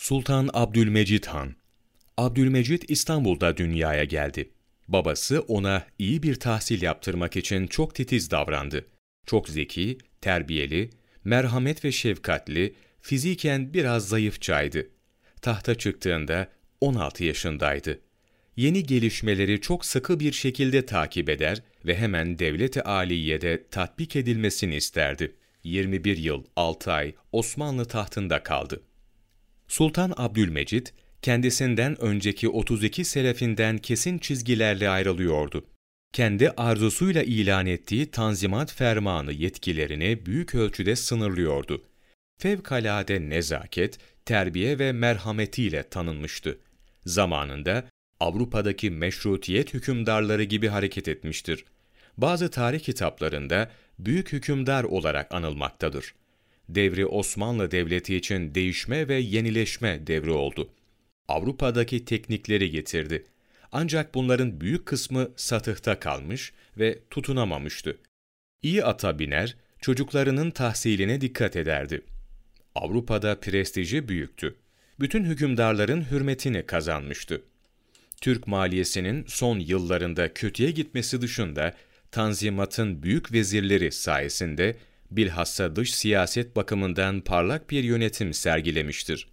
Sultan Abdülmecid Han Abdülmecid İstanbul'da dünyaya geldi. Babası ona iyi bir tahsil yaptırmak için çok titiz davrandı. Çok zeki, terbiyeli, merhamet ve şefkatli, fiziken biraz zayıfçaydı. Tahta çıktığında 16 yaşındaydı. Yeni gelişmeleri çok sıkı bir şekilde takip eder ve hemen devlet-i aliyede tatbik edilmesini isterdi. 21 yıl 6 ay Osmanlı tahtında kaldı. Sultan Abdülmecid, kendisinden önceki 32 selefinden kesin çizgilerle ayrılıyordu. Kendi arzusuyla ilan ettiği Tanzimat Fermanı yetkilerini büyük ölçüde sınırlıyordu. Fevkalade nezaket, terbiye ve merhametiyle tanınmıştı. Zamanında Avrupa'daki meşrutiyet hükümdarları gibi hareket etmiştir. Bazı tarih kitaplarında büyük hükümdar olarak anılmaktadır. Devri Osmanlı Devleti için değişme ve yenileşme devri oldu. Avrupa'daki teknikleri getirdi. Ancak bunların büyük kısmı satıhta kalmış ve tutunamamıştı. İyi ata biner, çocuklarının tahsiline dikkat ederdi. Avrupa'da prestiji büyüktü. Bütün hükümdarların hürmetini kazanmıştı. Türk maliyesinin son yıllarında kötüye gitmesi dışında Tanzimat'ın büyük vezirleri sayesinde bilhassa dış siyaset bakımından parlak bir yönetim sergilemiştir.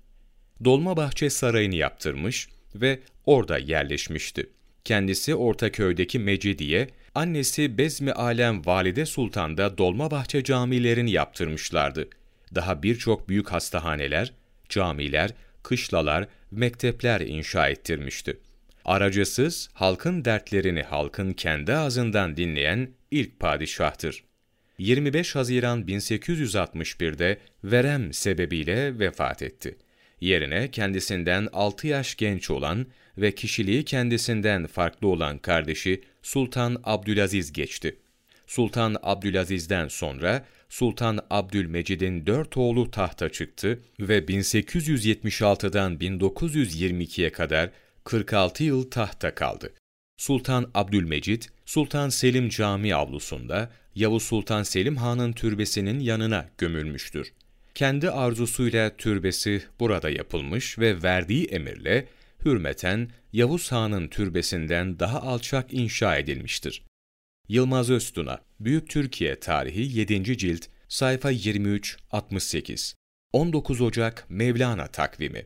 Dolmabahçe Sarayı'nı yaptırmış ve orada yerleşmişti. Kendisi Ortaköy'deki Mecidiye, annesi Bezmi Alem Valide Sultan da Dolmabahçe camilerini yaptırmışlardı. Daha birçok büyük hastahaneler, camiler, kışlalar, mektepler inşa ettirmişti. Aracısız, halkın dertlerini halkın kendi ağzından dinleyen ilk padişahtır. 25 Haziran 1861'de verem sebebiyle vefat etti. Yerine kendisinden 6 yaş genç olan ve kişiliği kendisinden farklı olan kardeşi Sultan Abdülaziz geçti. Sultan Abdülaziz'den sonra Sultan Abdülmecid'in dört oğlu tahta çıktı ve 1876'dan 1922'ye kadar 46 yıl tahta kaldı. Sultan Abdülmecid, Sultan Selim Cami avlusunda Yavuz Sultan Selim Han'ın türbesinin yanına gömülmüştür. Kendi arzusuyla türbesi burada yapılmış ve verdiği emirle hürmeten Yavuz Han'ın türbesinden daha alçak inşa edilmiştir. Yılmaz Öztuna, Büyük Türkiye Tarihi 7. Cilt, sayfa 23-68 19 Ocak Mevlana takvimi